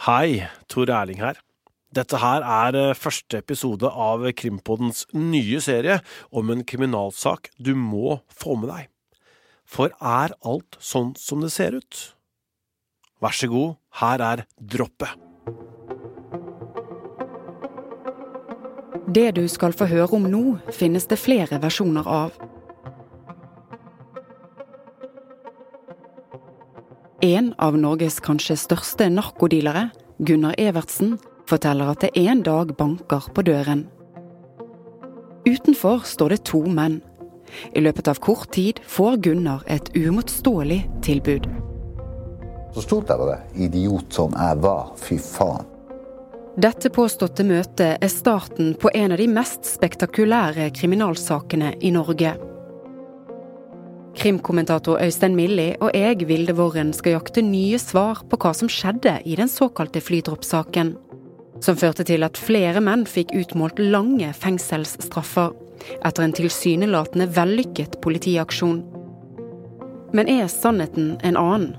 Hei, Tor Erling her. Dette her er eh, første episode av Krimpodens nye serie om en kriminalsak du må få med deg. For er alt sånn som det ser ut? Vær så god, her er droppet. Det du skal få høre om nå, finnes det flere versjoner av. En av Norges kanskje største narkodealere, Gunnar Evertsen, forteller at det en dag banker på døren. Utenfor står det to menn. I løpet av kort tid får Gunnar et uimotståelig tilbud. Så stolt jeg var det. Idiot som jeg var. Fy faen. Dette påståtte møtet er starten på en av de mest spektakulære kriminalsakene i Norge. Krimkommentator Øystein Milli og jeg, Vilde Worren, skal jakte nye svar på hva som skjedde i den såkalte flydroppsaken. Som førte til at flere menn fikk utmålt lange fengselsstraffer etter en tilsynelatende vellykket politiaksjon. Men er sannheten en annen?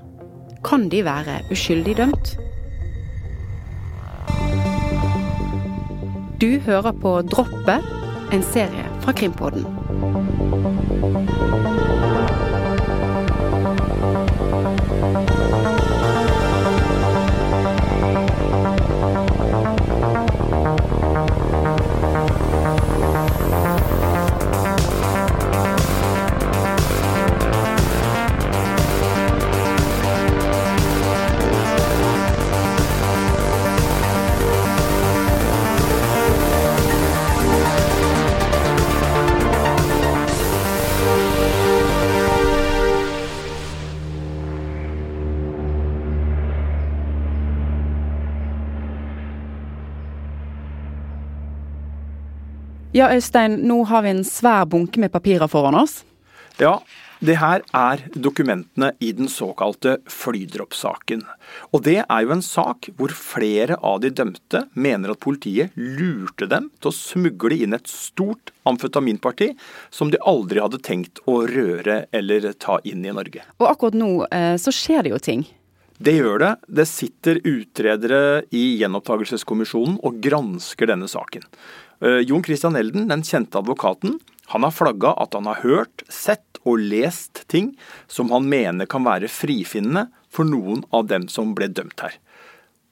Kan de være uskyldig dømt? Du hører på Droppet, en serie fra Krimpodden. Ja, Øystein, nå har vi en svær bunke med papirer foran oss. Ja, det her er dokumentene i den såkalte flydroppsaken. Og det er jo en sak hvor flere av de dømte mener at politiet lurte dem til å smugle inn et stort amfetaminparti som de aldri hadde tenkt å røre eller ta inn i Norge. Og akkurat nå eh, så skjer det jo ting. Det gjør det. Det sitter utredere i Gjenopptakelseskommisjonen og gransker denne saken. Eh, Jon Christian Elden, den kjente advokaten, han har flagga at han har hørt, sett og lest ting som han mener kan være frifinnende for noen av dem som ble dømt her.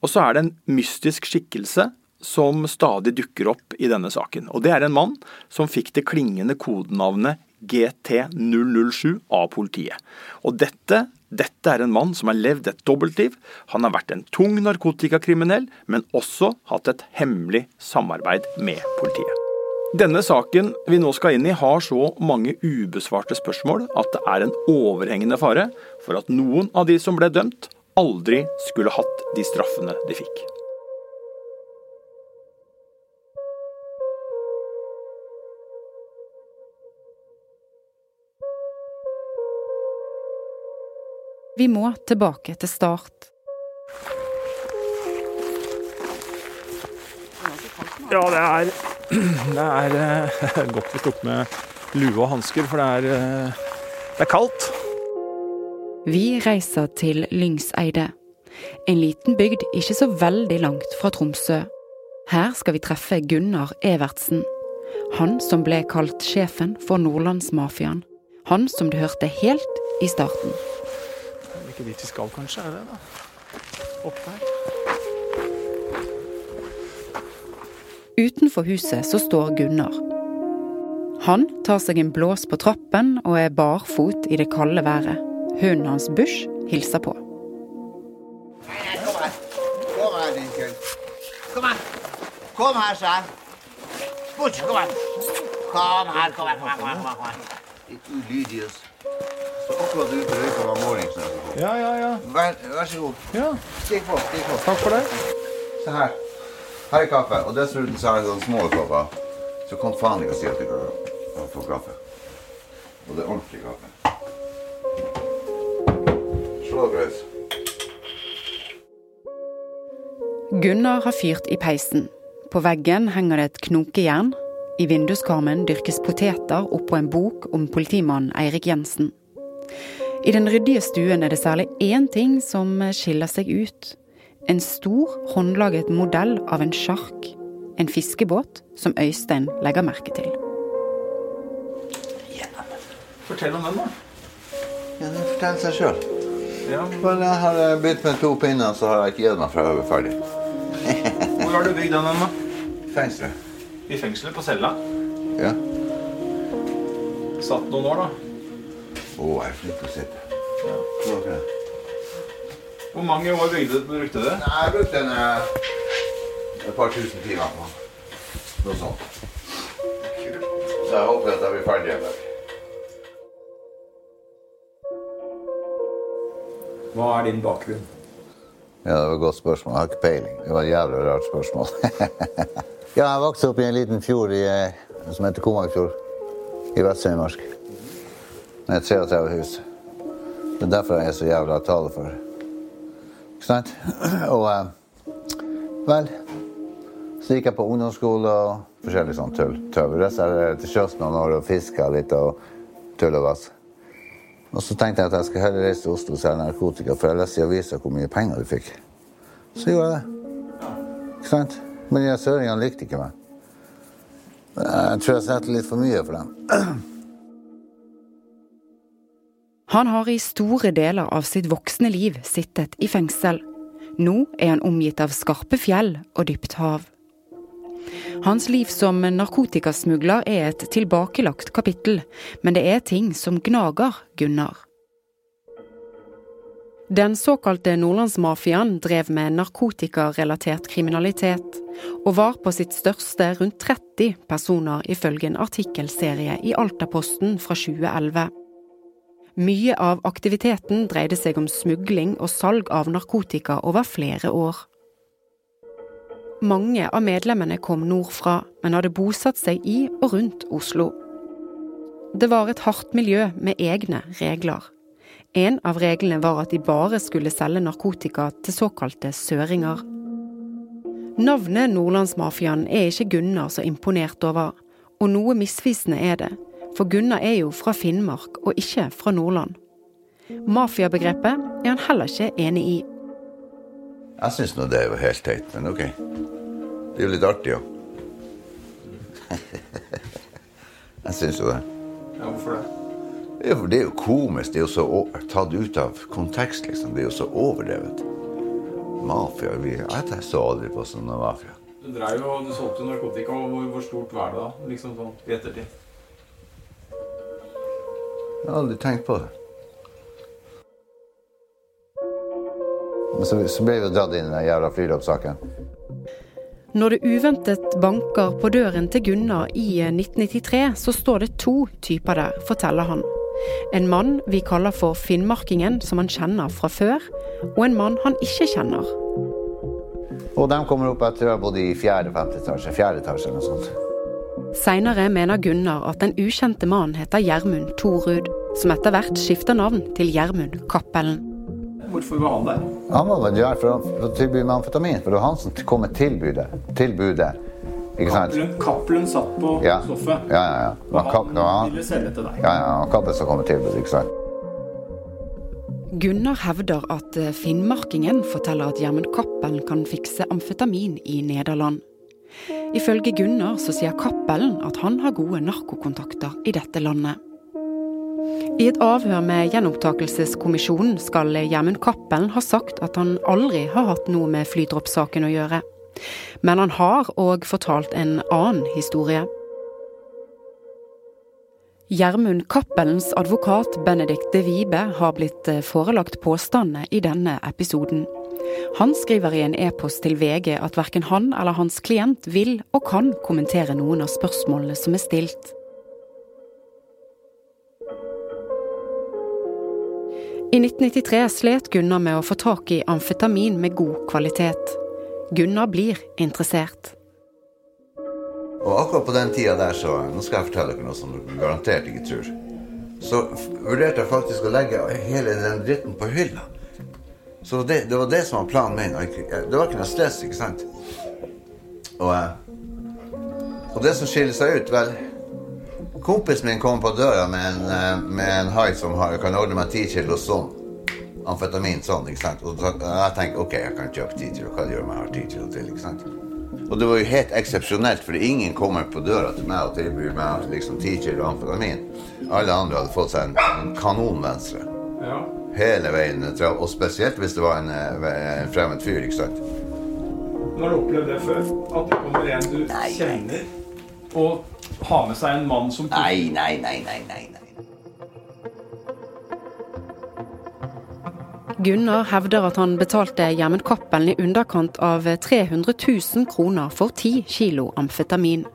Og så er det en mystisk skikkelse som stadig dukker opp i denne saken. Og det er en mann som fikk det klingende kodenavnet GT007 av politiet. Og dette, dette er en mann som har levd et dobbeltliv. Han har vært en tung narkotikakriminell, men også hatt et hemmelig samarbeid med politiet. Denne saken vi nå skal inn i har så mange ubesvarte spørsmål at det er en overhengende fare for at noen av de som ble dømt, aldri skulle hatt de straffene de fikk. Vi må tilbake til start. Ja, det er, det er eh, godt vi tok med lue og hansker, for det er, eh, det er kaldt. Vi reiser til Lyngseidet. En liten bygd ikke så veldig langt fra Tromsø. Her skal vi treffe Gunnar Evertsen. Han som ble kalt sjefen for Nordlandsmafiaen. Han som du hørte helt i starten. Ikke dit vi skal, kanskje? er det da? Opp der. Utenfor huset så står Gunnar. Han tar seg en blås på trappen og er barfot i det kalde været. Hunden hans Bush hilser på. Kom her. Kom her, din kødd. Kom her. Kom her, sa jeg. Bush, kom her. Kom her, kom her, kom her. Kom her, kom her. Ulydig, altså. Så akkurat ute røyka var morgensen. Ja, ja, ja. Vær, vær så god. ja. Stikk på, stikk på. Takk for det. Se her. Her er kaffe, og dessuten så har jeg sånne små kopper. Så kom faen ikke si at du kan få kaffe. Og det er ordentlig kaffe. Slå deg løs. Gunnar har fyrt i peisen. På veggen henger det et knokejern. I vinduskarmen dyrkes poteter oppå en bok om politimannen Eirik Jensen. I den ryddige stuen er det særlig én ting som skiller seg ut. En stor, håndlaget modell av en sjark. En fiskebåt som Øystein legger merke til. Fortell om den, da. Ja, Den forteller seg sjøl. Ja. Når jeg har eh, begynt med to pinner, så har jeg ikke gitt meg fra jeg var ferdig. Hvor har du bygd den, da? Fengselet. I fengselet på cella. Ja. Satt noen år, da. Å, jeg er flink til å sitte. Ja. var det? Hvor mange år du brukte du? Nei, jeg brukte en, eh, et par tusen timer på noe sånt. Så jeg håper at jeg blir ferdig en dag. Hva er din bakgrunn? Ja, det var et godt spørsmål. Jeg har ikke peiling. Det var et jævlig rart spørsmål. ja, jeg vokste opp i en liten fjord i, eh, som heter Komangfjord i Vest-Finnmark. Med 33 hus. Det er derfor jeg er så jævla tale for. Ikke sant? Og eh, vel Så gikk jeg på ungdomsskole og forskjellig sånn tull. tøv. er jeg til sjøs noen år og fiska litt og tull og vass. Og så tenkte jeg at jeg skulle heller reise til Oslo og selge narkotika, for jeg leste i avisa hvor mye penger du fikk. Så gjorde jeg det. Ikke sant? Men de søringene likte ikke meg. Jeg tror jeg setter litt for mye for dem. Han har i store deler av sitt voksne liv sittet i fengsel. Nå er han omgitt av skarpe fjell og dypt hav. Hans liv som narkotikasmugler er et tilbakelagt kapittel, men det er ting som gnager Gunnar. Den såkalte Nordlandsmafiaen drev med narkotikarelatert kriminalitet, og var på sitt største rundt 30 personer ifølge en artikkelserie i Altaposten fra 2011. Mye av aktiviteten dreide seg om smugling og salg av narkotika over flere år. Mange av medlemmene kom nordfra, men hadde bosatt seg i og rundt Oslo. Det var et hardt miljø med egne regler. En av reglene var at de bare skulle selge narkotika til såkalte søringer. Navnet Nordlandsmafiaen er ikke Gunnar så imponert over, og noe misvisende er det, for Gunnar er jo fra Finnmark og ikke fra Nordland. Mafiabegrepet er han heller ikke enig i. Jeg syns nå det er jo helt teit, men OK. Det er jo litt artig òg. jeg syns jo det. Ja, hvorfor det? Ja, for det er jo komisk. Det er jo så tatt ut av kontekst, liksom. Det er jo så overdrevet. Mafia vi, Jeg så aldri på sånn mafia. Du dreiv jo, du solgte jo narkotika, og hvor, hvor stort var det da? Liksom sånn i ettertid. Jeg har aldri tenkt på det. Men så, så ble vi dratt inn i den jævla flyloppsaken. Når det uventet banker på døren til Gunnar i 1993, så står det to typer der, forteller han. En mann vi kaller for Finnmarkingen, som han kjenner fra før, og en mann han ikke kjenner. Og de kommer opp etter å ha bodd i fjerde-femte etasje. Fjerde etasje eller noe sånt. Seinere mener Gunnar at den ukjente mannen heter Gjermund Thorud, som etter hvert skifter navn til Gjermund Cappelen. Hvorfor var han der? Han var vel der for å, for å tilby meg amfetamin, for det var han som kom med tilbudet. Tilbudet. Ikke sant? Cappelen, Cappelen satt på Ja. stoffet. Ja, ja, ja. Og han, Kapp- han. ville selge til deg. Ja, ja, han Cappelen som kom med tilbudet, ikke sant? Gunnar hevder at eh, finnmarkingen forteller at Gjermund Cappelen kan fikse amfetamin i Nederland. Ifølge Gunnar så sier Cappelen at han har gode narkokontakter i dette landet. I et avhør med Gjenopptakelseskommisjonen skal Gjermund Cappelen ha sagt at han aldri har hatt noe med flydroppsaken å gjøre. Men han har òg fortalt en annen historie. Gjermund Cappelens advokat Benedikt de Vibe har blitt eh, forelagt påstandene i denne episoden. Han skriver i en e-post til VG at verken han eller hans klient vil og kan kommentere noen av spørsmålene som er stilt. I 1993 slet Gunnar med å få tak i amfetamin med god kvalitet. Gunnar blir interessert. Og akkurat på den tida der, så Nå skal jeg fortelle dere noe som dere garantert ikke tror. Så vurderte jeg faktisk å legge hele den dritten på hylla. Så det, det var det som var planen min. Det var ikke noe stress, ikke sant? Og, eh, og det som skiller seg ut, vel Kompisen min kom på døra med en, eh, med en hai som har, kan ordne meg ti kilo sånn. amfetamin sånn, ikke sant. Og jeg tenker ok, jeg kan kjøpe 10 kilo, hva gjør meg, jeg har 10 kilo til, ikke sant. Og det var jo helt eksepsjonelt, for ingen kommer på døra til meg og tilbyr meg liksom 10 kilo amfetamin. Alle andre hadde fått seg en, en kanon venstre. Ja. Hele veien, og spesielt hvis det var en, eh, en fremmed fyr, ikke sant. Har du opplevd det før? At det kommer en du kjenner, og har med seg en mann som Nei, nei, nei, nei, nei. nei. Gunnar hevder at han betalte Gjermund Cappelen i underkant av 300 000 kroner for 10 kilo amfetamin.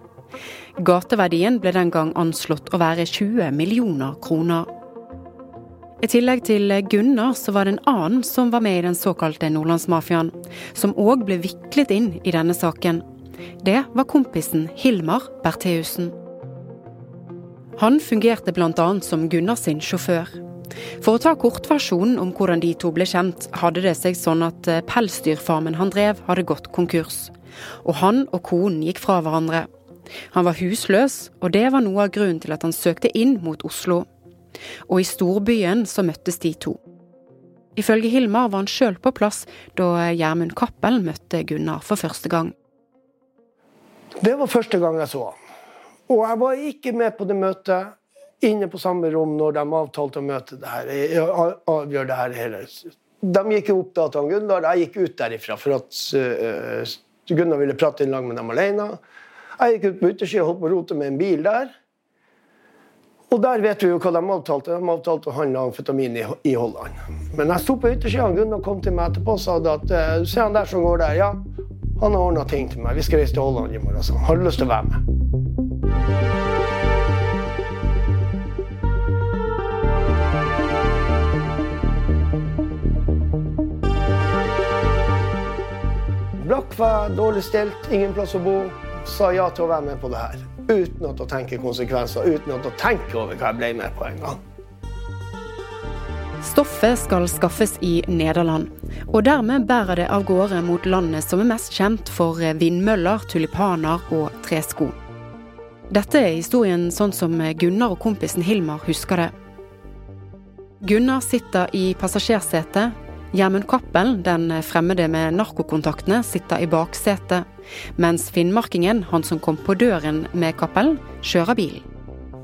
Gateverdien ble den gang anslått å være 20 millioner kroner. I tillegg til Gunnar så var det en annen som var med i den såkalte Nordlandsmafiaen, som òg ble viklet inn i denne saken. Det var kompisen Hilmar Bertheussen. Han fungerte bl.a. som Gunnar sin sjåfør. For å ta kortversjonen om hvordan de to ble kjent, hadde det seg sånn at eh, pelsdyrfarmen han drev, hadde gått konkurs. Og han og konen gikk fra hverandre. Han var husløs, og det var noe av grunnen til at han søkte inn mot Oslo. Og i storbyen så møttes de to. Ifølge Hilmar var han sjøl på plass da Gjermund Cappelen møtte Gunnar for første gang. Det var første gang jeg så han. Og jeg var ikke med på det møtet inne på samme rom når de avtalte å møte det her, avgjøre det her hele. De gikk opp da til Gunnar. Jeg gikk ut derifra for at eh, Gunnar ville prate en lag med dem alene. Jeg gikk ut på utersida og holdt på å rote med en bil der. Og der vet vi jo hva de avtalte. De avtalte å handle amfetamin i, i Holland. Men jeg sto på yttersida, og Gunnar kom til meg etterpå og sa at du ser han der som går der, ja. Han har ordna ting til meg. Vi skal reise til Holland i morgen. Så. Har du lyst til å være med? Blakk var dårlig stilt, ingen plass å bo. Sa ja til å være med på det her. Uten å tenke konsekvenser, uten å tenke over hva jeg ble med på en gang. Stoffet skal skaffes i Nederland, og dermed bærer det av gårde mot landet som er mest kjent for vindmøller, tulipaner og tresko. Dette er historien sånn som Gunnar og kompisen Hilmar husker det. Gunnar sitter i passasjersetet. Gjermund Cappelen, den fremmede med narkokontaktene, sitter i baksetet. Mens finnmarkingen, han som kom på døren med Cappelen, kjører bilen.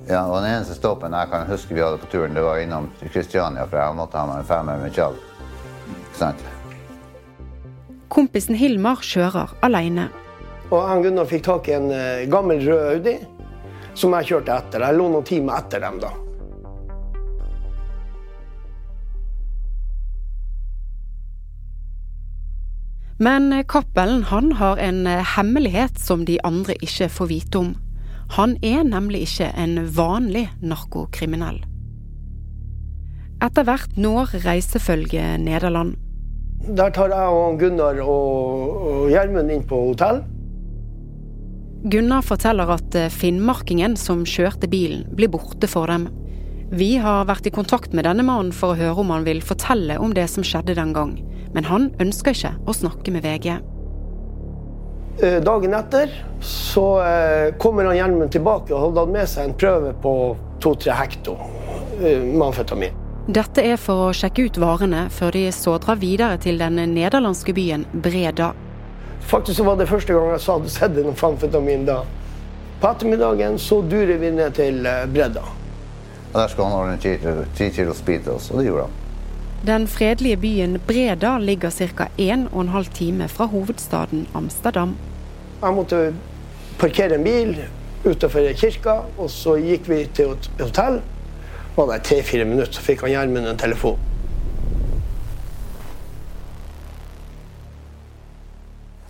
Ja, og Den eneste stoppen jeg kan huske vi hadde på turen, det var innom Kristiania, for jeg måtte ha meg en femmer med Tjall. Sant? Kompisen Hilmar kjører alene. Og han Gunnar fikk tak i en eh, gammel rød Audi som jeg kjørte etter. Jeg lå noen timer etter dem da. Men Cappelen han har en hemmelighet som de andre ikke får vite om. Han er nemlig ikke en vanlig narkokriminell. Etter hvert når reisefølget Nederland. Der tar jeg og Gunnar og Gjermund inn på hotell. Gunnar forteller at eh, finnmarkingen som kjørte bilen, blir borte for dem. Vi har vært i kontakt med denne mannen for å høre om han vil fortelle om det som skjedde den gang, men han ønsker ikke å snakke med VG. Eh, Dagen etter så eh, kommer han hjelmen tilbake og holder med seg en prøve på to-tre hekto eh, med amfetamin. Dette er for å sjekke ut varene før de så drar videre til den nederlandske byen Breda. Faktisk så var det første gang jeg hadde sett noe amfetamin da. På ettermiddagen så durer vi ned til Breda. bredda. Og Der skulle han ordne ti kilo- ti kilo speed og det gjorde han. Den fredelige byen Breda ligger ca. 1 12 time fra hovedstaden Amsterdam. Jeg måtte parkere en bil utenfor kirka, og så gikk vi til et hotell. Var der tre-fire minutter, så fikk han Gjermund en telefon.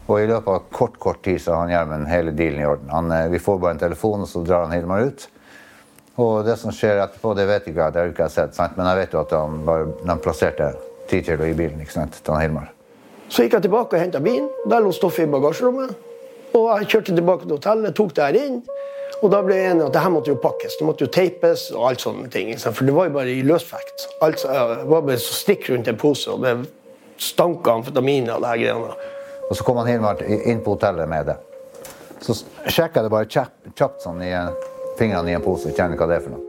Og i løpet av kort kort tid så har han Gjermund hele dealen i orden. Han, eh, vi får bare en telefon, og så drar han Hilmar ut. Og det som skjer etterpå, det vet ikke jeg, det har ikke jeg sett. Sant? Men jeg vet jo at de, bare, de plasserte ti kilo i bilen ikke sant, til Hilmar. Så gikk jeg tilbake og henta bilen. Der lå stoffet i bagasjerommet. Og jeg kjørte tilbake til hotellet, tok det her inn. Og da ble jeg enig at det her måtte jo pakkes. Det måtte jo teipes og alt sånne ting. For det var jo bare i løsvekt. Det var bare så stikk rundt en pose, og det stank av amfetamin og her greiene. Og så kom han Hilmar inn på hotellet med det. Så sjekka jeg det bare kjapt, kjapt sånn i fingrene i en pose. Kjenner hva det er for noe.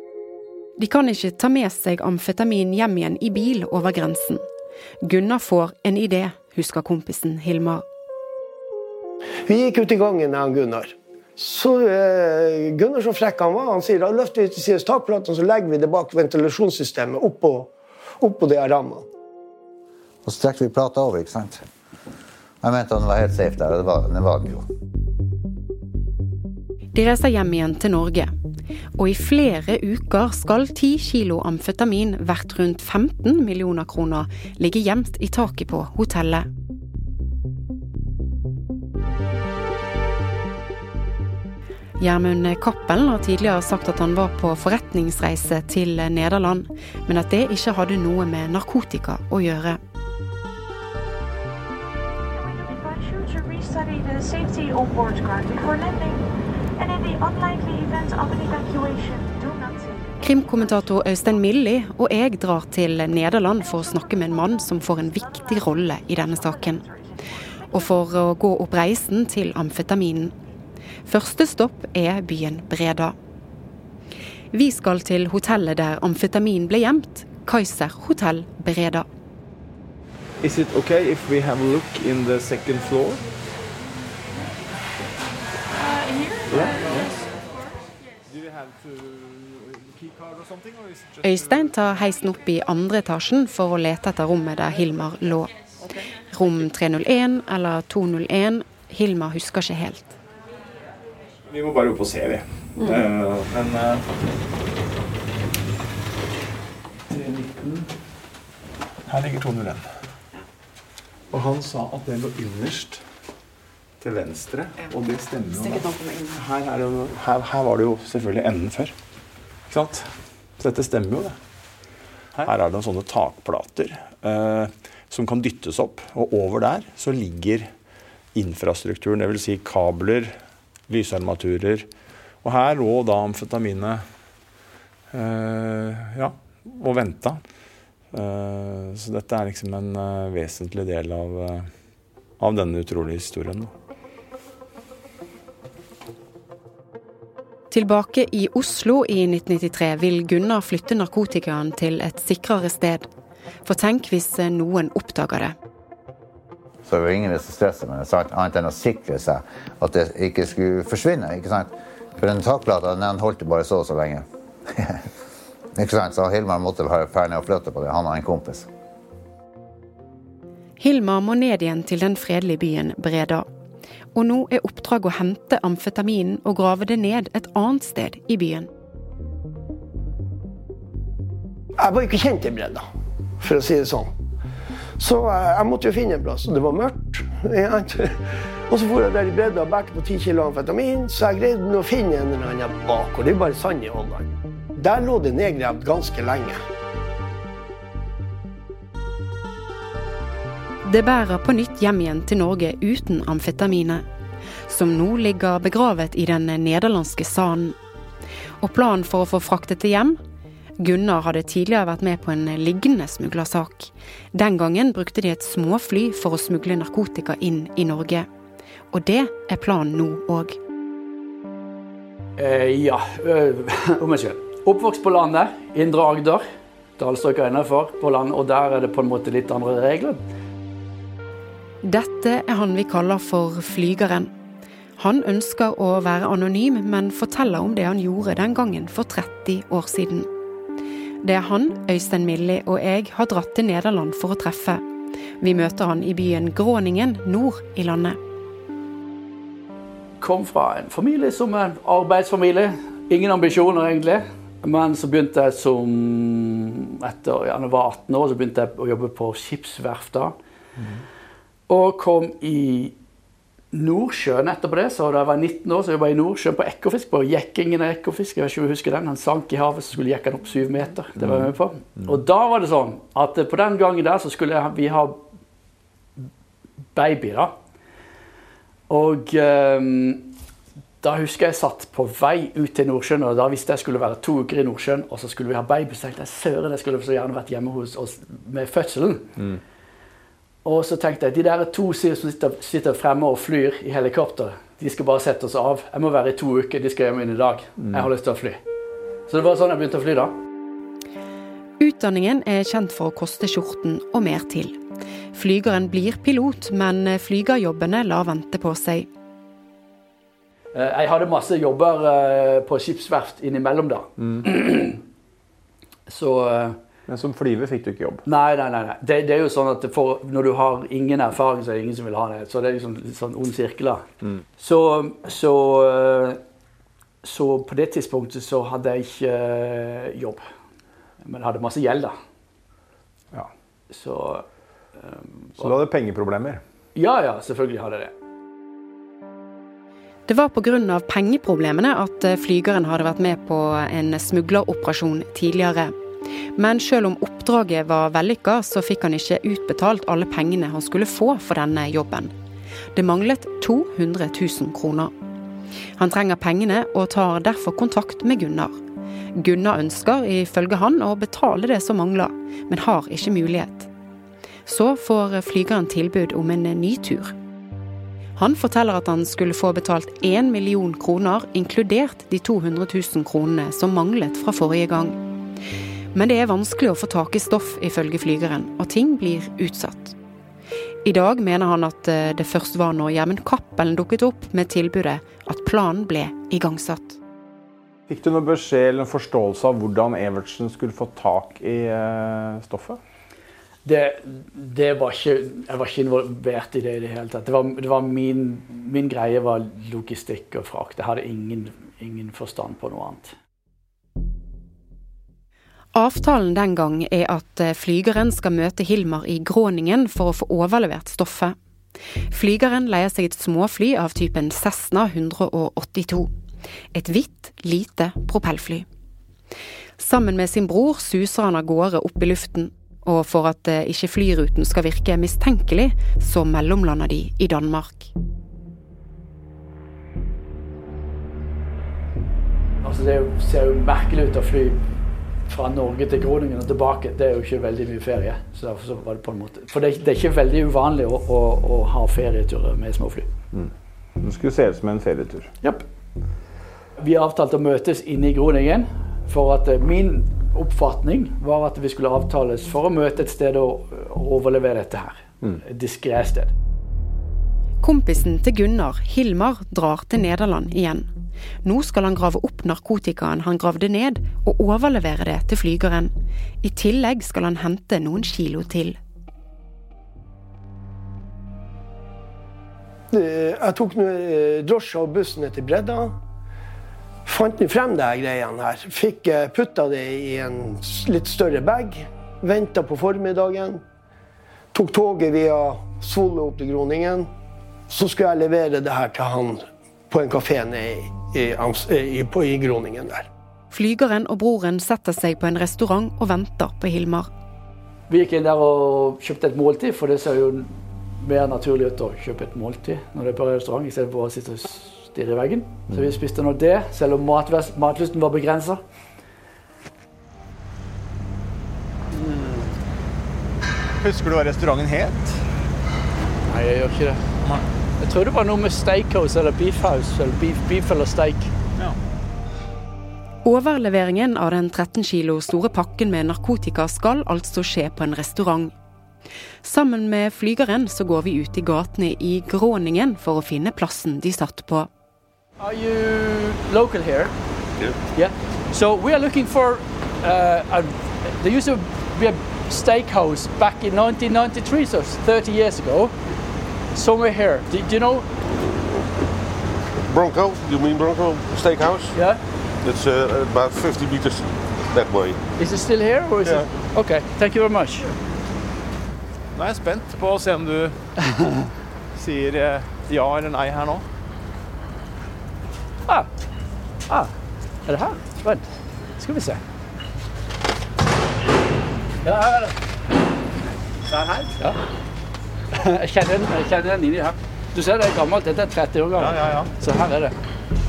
De kan ikke ta med seg amfetamin hjem igjen i bil over grensen. Gunnar får en idé, husker kompisen Hilmar. Vi gikk ut i gangen, jeg og Gunnar. Så eh, Gunnar så frekk han var, han sier da løfter vi til sides takplatene, så legger vi det bak ventilasjonssystemet oppå, oppå de rammene. Og så trekte vi plata over, ikke sant? Jeg mente han var helt safe der, og det var, det var den jo. De reiser hjem igjen til Norge. Og i flere uker skal 10 kilo amfetamin verdt rundt 15 millioner kroner ligge gjemt i taket på hotellet. Gjermund Cappelen har tidligere sagt at han var på forretningsreise til Nederland, men at det ikke hadde noe med narkotika å gjøre. invite you to restudy the safety on board guard before. Krimkommentator Øystein Milli og jeg drar til Nederland for å snakke med en mann som får en viktig rolle i denne saken. Og for å gå opp reisen til amfetaminen. Første stopp er byen Breda. Vi skal til hotellet der amfetamin ble gjemt, Kaiser hotell Breda. Is it okay if we have a look in the second floor? Øystein tar heisen opp i andre etasjen for å lete etter rommet der Hilmar lå. Rom 301 eller 201, Hilmar husker ikke helt. Vi må bare opp og se, vi. Eh, men uh, 319 Her ligger 201. Og han sa at det lå innerst til venstre, og det stemmer jo. Her, er det jo, her, her var det jo selvfølgelig enden før. Ikke sant? Så dette stemmer jo, det. Her er det noen sånne takplater eh, som kan dyttes opp. Og over der så ligger infrastrukturen, dvs. Si kabler, lysarmaturer. Og her lå da amfetaminet eh, ja, og venta. Eh, så dette er liksom en eh, vesentlig del av, eh, av denne utrolige historien. Tilbake i Oslo i 1993 vil Gunnar flytte narkotikaen til et sikrere sted. For tenk hvis noen oppdager det. Så det var ingen som stressa med det, annet enn å sikre seg at det ikke skulle forsvinne. ikke sant? For den takplata den holdt bare så og så lenge. ikke sant? Så Hilmar måtte være ferdig å flytte på det. Han har en kompis. Hilmar må ned igjen til den fredelige byen Breda. Og nå er oppdraget å hente amfetaminen og grave det ned et annet sted i byen. Jeg var ikke kjent i Bredda, for å si det sånn. Så eh, jeg måtte jo finne en plass, og det var mørkt. Og så for jeg der i Bredda og bærte på 10 kilo amfetamin, så jeg greide å finne en eller annen bak, og det er bare sand i holdene. Der lå det nedgravd ganske lenge. Det bærer på nytt hjem igjen til Norge uten amfetaminet, som nå ligger begravet i den nederlandske sanden. Og planen for å få fraktet det hjem? Gunnar hadde tidligere vært med på en lignende smuglersak. Den gangen brukte de et småfly for å smugle narkotika inn i Norge. Og det er planen nå òg. Eh, ja, øh, om meg sjøl. Oppvokst på landet, Indre Agder. Dalstrøk er innafor på landet, og der er det på en måte litt andre regler. Dette er han vi kaller for Flygeren. Han ønsker å være anonym, men forteller om det han gjorde den gangen for 30 år siden. Det er han, Øystein Milli og jeg har dratt til Nederland for å treffe. Vi møter han i byen Gråningen nord i landet. Kom fra en familie som en arbeidsfamilie. Ingen ambisjoner, egentlig. Men så begynte jeg som Etter at jeg var 18 år, så begynte jeg å jobbe på skipsverftet. Og kom i Nordsjøen etterpå det. Så da jeg var 19 år, så jobba jeg i Nordsjøen på ekkofisk. På jekkingen av ekkofisk. Jeg vet ikke om jeg husker den. Han sank i havet, så skulle jekke han opp syv meter. Det var jeg med på. Og da var det sånn at på den gangen der så skulle vi ha baby, da. Og um, da husker jeg satt på vei ut til Nordsjøen, og da visste jeg skulle være to uker i Nordsjøen, og så skulle vi ha baby. Så tenkte jeg søren, jeg skulle så gjerne vært hjemme hos oss med fødselen. Og så tenkte jeg de der to som sitter, sitter fremme og flyr i helikopter, de skal bare sette oss av. Jeg må være i to uker, de skal hjem inn i dag. Jeg har lyst til å fly. Så det var sånn jeg begynte å fly da. Utdanningen er kjent for å koste skjorten og mer til. Flygeren blir pilot, men flygerjobbene lar vente på seg. Eh, jeg hadde masse jobber eh, på skipsverft innimellom, da. Så eh, Men som flyver fikk du ikke jobb. Nei, nei, nei. nei. Det, det er jo sånn at for, når du har ingen erfaring, så er det ingen som vil ha det. Så det er liksom litt sånn ond sirkel. Mm. Så, så, eh, så på det tidspunktet så hadde jeg ikke eh, jobb. Men jeg hadde masse gjeld, da. Ja. Så Så du hadde pengeproblemer. Ja, ja, selvfølgelig hadde jeg det. Det var pga. pengeproblemene at flygeren hadde vært med på en smugleroperasjon tidligere. Men selv om oppdraget var vellykka, så fikk han ikke utbetalt alle pengene han skulle få for denne jobben. Det manglet 200 000 kroner. Han trenger pengene og tar derfor kontakt med Gunnar. Gunnar ønsker ifølge han å betale det som mangler, men har ikke mulighet. Så får flygeren tilbud om en ny tur. Han forteller at han skulle få betalt 1 million kroner, inkludert de 200 000 kronene som manglet fra forrige gang. Men det er vanskelig å få tak i stoff, ifølge flygeren, og ting blir utsatt. I dag mener han at eh, det først var når Gjermund Cappelen dukket opp med tilbudet, at planen ble igangsatt. Fikk du noen beskjed eller en forståelse av hvordan Evertsen skulle få tak i eh, stoffet? Det, det var ikke, jeg var ikke involvert i det i det hele tatt. Det var, det var min, min greie var logistikk og frakt. Jeg hadde ingen, ingen forstand på noe annet. Avtalen den gang er at eh, flygeren skal møte Hilmar i Gråningen for å få overlevert stoffet. Flygeren leier seg et småfly av typen Cessna 182. Et hvitt, lite propellfly. Sammen med sin bror suser han av gårde opp i luften, og for at eh, ikke flyruten skal virke mistenkelig, så mellomlander de i Danmark. Altså Det er ser jo merkelig ut å fly fra Norge til Groningen og tilbake. Det er jo ikke veldig mye ferie. Så derfor så var det på en måte For det, er- det er ikke veldig uvanlig å, å, å ha ferieturer med småfly. Det skulle se ut som en ferietur. Japp. Vi avtalte å møtes inne i Groningen. For at eh, min oppfatning var at vi skulle avtales for å møte et sted og overlevere dette her. Et diskré sted. Kompisen til Gunnar, Hilmar, drar til Nederland igjen. Nå skal han grave opp narkotikaen han gravde ned, og overlevere det til flygeren. I tillegg skal han hente noen kilo til. Eh, Jeg tok eh, drosja og bussen ned til bredda. Fant frem de greiene her. Fikk eh, putta det i en litt større bag. Venta på formiddagen. Tok toget via Svolle opp til Groningen. Så skulle jeg levere det her til han på en kafé nede i, i, eh, i, på, i Groningen der. Flygeren og broren setter seg på en restaurant og venter på Hilmar. Vi gikk inn der og kjøpte et måltid, for det ser jo mer naturlig ut å kjøpe et måltid når det er på restaurant, istedenfor å sitte og stirre i veggen. Så vi spiste nå det, selv om matlysten var begrensa. Husker du hva restauranten het? Nei, jeg gjør ikke det. Jeg tror det var noe med steakhouse eller beefhouse, eller beef, beef eller steak. Overleveringen av den 13 kilo store pakken med narkotika skal altså skje på en restaurant. Sammen med flygeren så går vi ut i gatene i Gråningen for å finne plassen de satt på. Are you local here? Yeah. Yeah. So we are looking for. Uh, a, there used to be a steakhouse back in 1993, so 30 years ago. Somewhere here. Do, do you know? Bronco, you mean Bronco Steakhouse? Yeah. It's uh, about 50 meters that way. Is it still here or is Yeah. it? Okay. Thank you very much. Nå er jeg spent på å se om du sier eh, ja eller nei her nå. Ah. Ah. Er det her? Vent. Skal vi se. Ja, her er det. Det er her? Ja. Jeg kjenner den, jeg kjenner den inni her. Du ser det er gammelt. Dette er 30 år gammelt. Ja, ja, ja. Så her er det.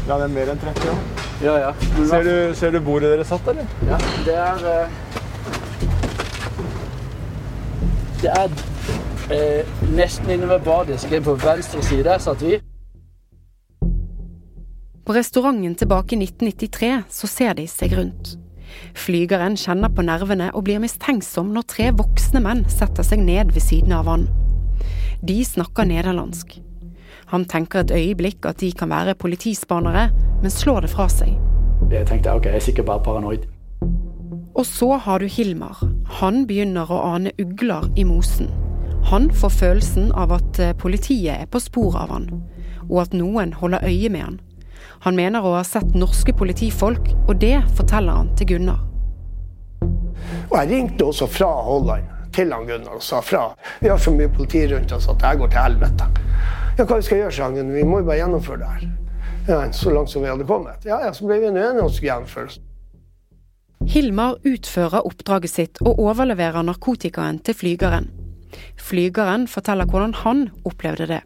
Ja, det er mer enn 30 år. Ja, ja. Men Ser du, ser du bordet dere satt, eller? Ja, det er eh, Det er eh, nesten inne ved bardisken på venstre side. Der satt vi. På restauranten tilbake i 1993 så ser de seg rundt. Flygeren kjenner på nervene og blir mistenksom når tre voksne menn setter seg ned ved siden av han. De snakker nederlandsk. Han tenker et øyeblikk at de kan være politispanere, men slår det fra seg. Jeg tenkte ok, jeg er sikkert bare paranoid. Og så har du Hilmar. Han begynner å ane ugler i mosen. Han får følelsen av at eh, politiet er på sporet av han, og at noen holder øye med han. Han mener å ha sett norske politifolk, og det forteller han til Gunnar. Og jeg ringte også fra Holland til han Gunnar og sa fra. Vi har så mye politi rundt oss at det går til helvete. Ja, hva vi skal gjøre, sa han Gunnar. Vi må jo bare gjennomføre det her. Ja, så langt som vi hadde kommet. Ja, ja, så ble vi enige om å gjennomføre det. Hilmar utfører oppdraget sitt og overleverer narkotikaen til flygeren. Flygeren forteller hvordan han opplevde det.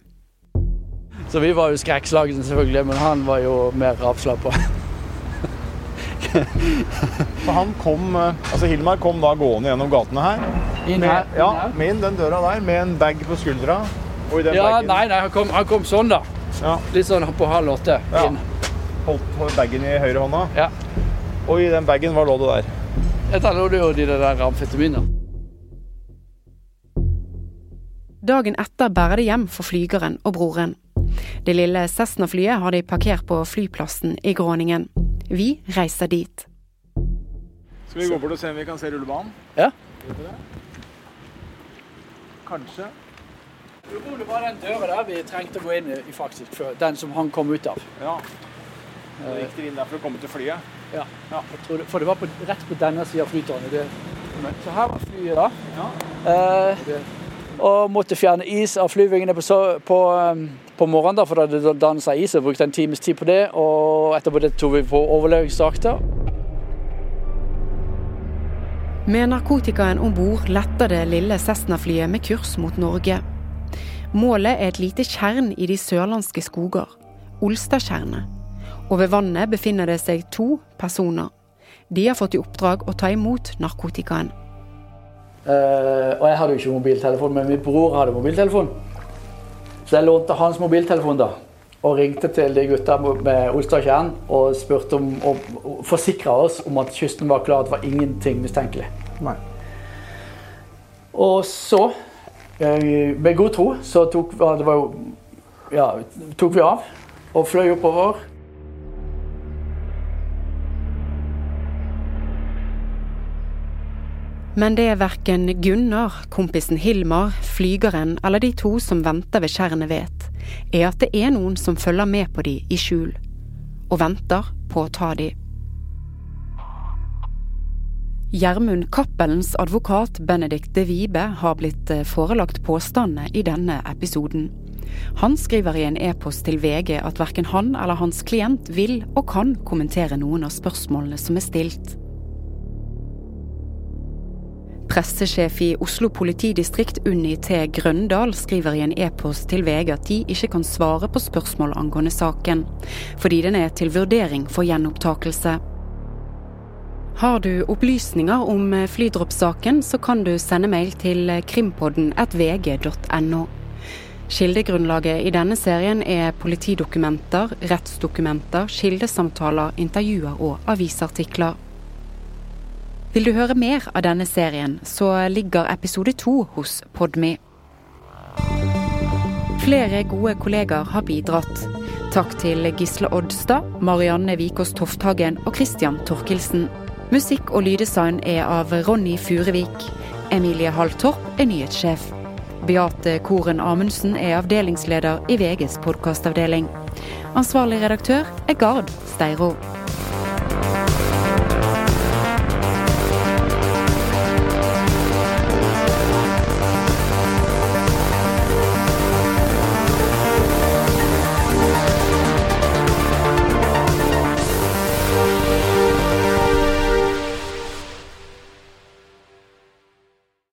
Så vi var jo skrekkslagne selvfølgelig, men han var jo mer avslappa. Så han kom, eh, altså Hilmar kom da gående gjennom gatene her. Inn Med, her, inn ja, her. med inn den døra der, med en bag på skuldra. Og i den Ja, baggen. nei, nei, han kom, han kom sånn, da. ja, Litt sånn på halv åtte. Ja. Inn. holdt bagen i høyre hånda. Ja. Og i den bagen, hva lå det der? Jeg tar det jo de der amfetaminene. Dagen etter bærer de hjem for flygeren og broren. Det lille Cessna-flyet har de parkert på flyplassen i Gråningen. Vi reiser dit. Skal vi gå bort og se om vi kan se rullebanen? Ja. Kanskje. Det var den døra der vi trengte å gå inn i, faktisk, før. Den som han kom ut av. Ja. Da gikk dere inn der for å komme til flyet? Ja. Jeg tror det, for det var på, rett på denne sida av flytårnet. Så her var flyet, da. Ja. Eh, og måtte fjerne is av flyvingene på, på, um, på morgenen, da, for da hadde det dannet seg is. og brukte en times tid på det. Og etterpå det tok vi på overlevingsdrakter. Med narkotikaen om bord letter det lille Cessna-flyet med kurs mot Norge. Målet er et lite tjern i de sørlandske skoger, Olstadtjernet. Og ved vannet befinner det seg to personer. De har fått i oppdrag å ta imot narkotikaen. Eh, og jeg hadde jo ikke mobiltelefon, men min bror hadde mobiltelefon. Så jeg lånte hans mobiltelefon da, og ringte til de gutta med Olstadtjern og spurte om, og, og forsikra oss om at kysten var klar, at det var ingenting mistenkelig. Nei. Og så, eh, med god tro, så tok, det var jo, ja, tok vi av og fløy oppover. Men det er verken Gunnar, kompisen Hilmar, flygeren eller de to som venter ved tjernet vet, er at det er noen som følger med på de i skjul, og venter på å ta de. Gjermund Cappelens advokat Benedikt de Vibe har blitt eh, forelagt påstandene i denne episoden. Han skriver i en e-post til VG at verken han eller hans klient vil og kan kommentere noen av spørsmålene som er stilt. Pressesjef i Oslo politidistrikt Unni T. Grøndal skriver i en e-post til VG at de ikke kan svare på spørsmål angående saken, fordi den er til vurdering for gjenopptakelse. Har du opplysninger om flydroppsaken, så kan du sende mail til krimpodden vg.no. Kildegrunnlaget i denne serien er politidokumenter, rettsdokumenter, kildesamtaler, intervjuer og avisartikler. Vil du høre mer av denne serien, så ligger episode to hos Podme. Flere gode kollegaer har bidratt. Takk til Gisle Oddstad, Marianne Vikås Tofthagen og Christian Torkelsen. Musikk og lyddesign er av Ronny Furevik. Emilie Halltorp er nyhetssjef. Beate Koren Amundsen er avdelingsleder i VGs podkastavdeling. Ansvarlig redaktør er Gard Steiro.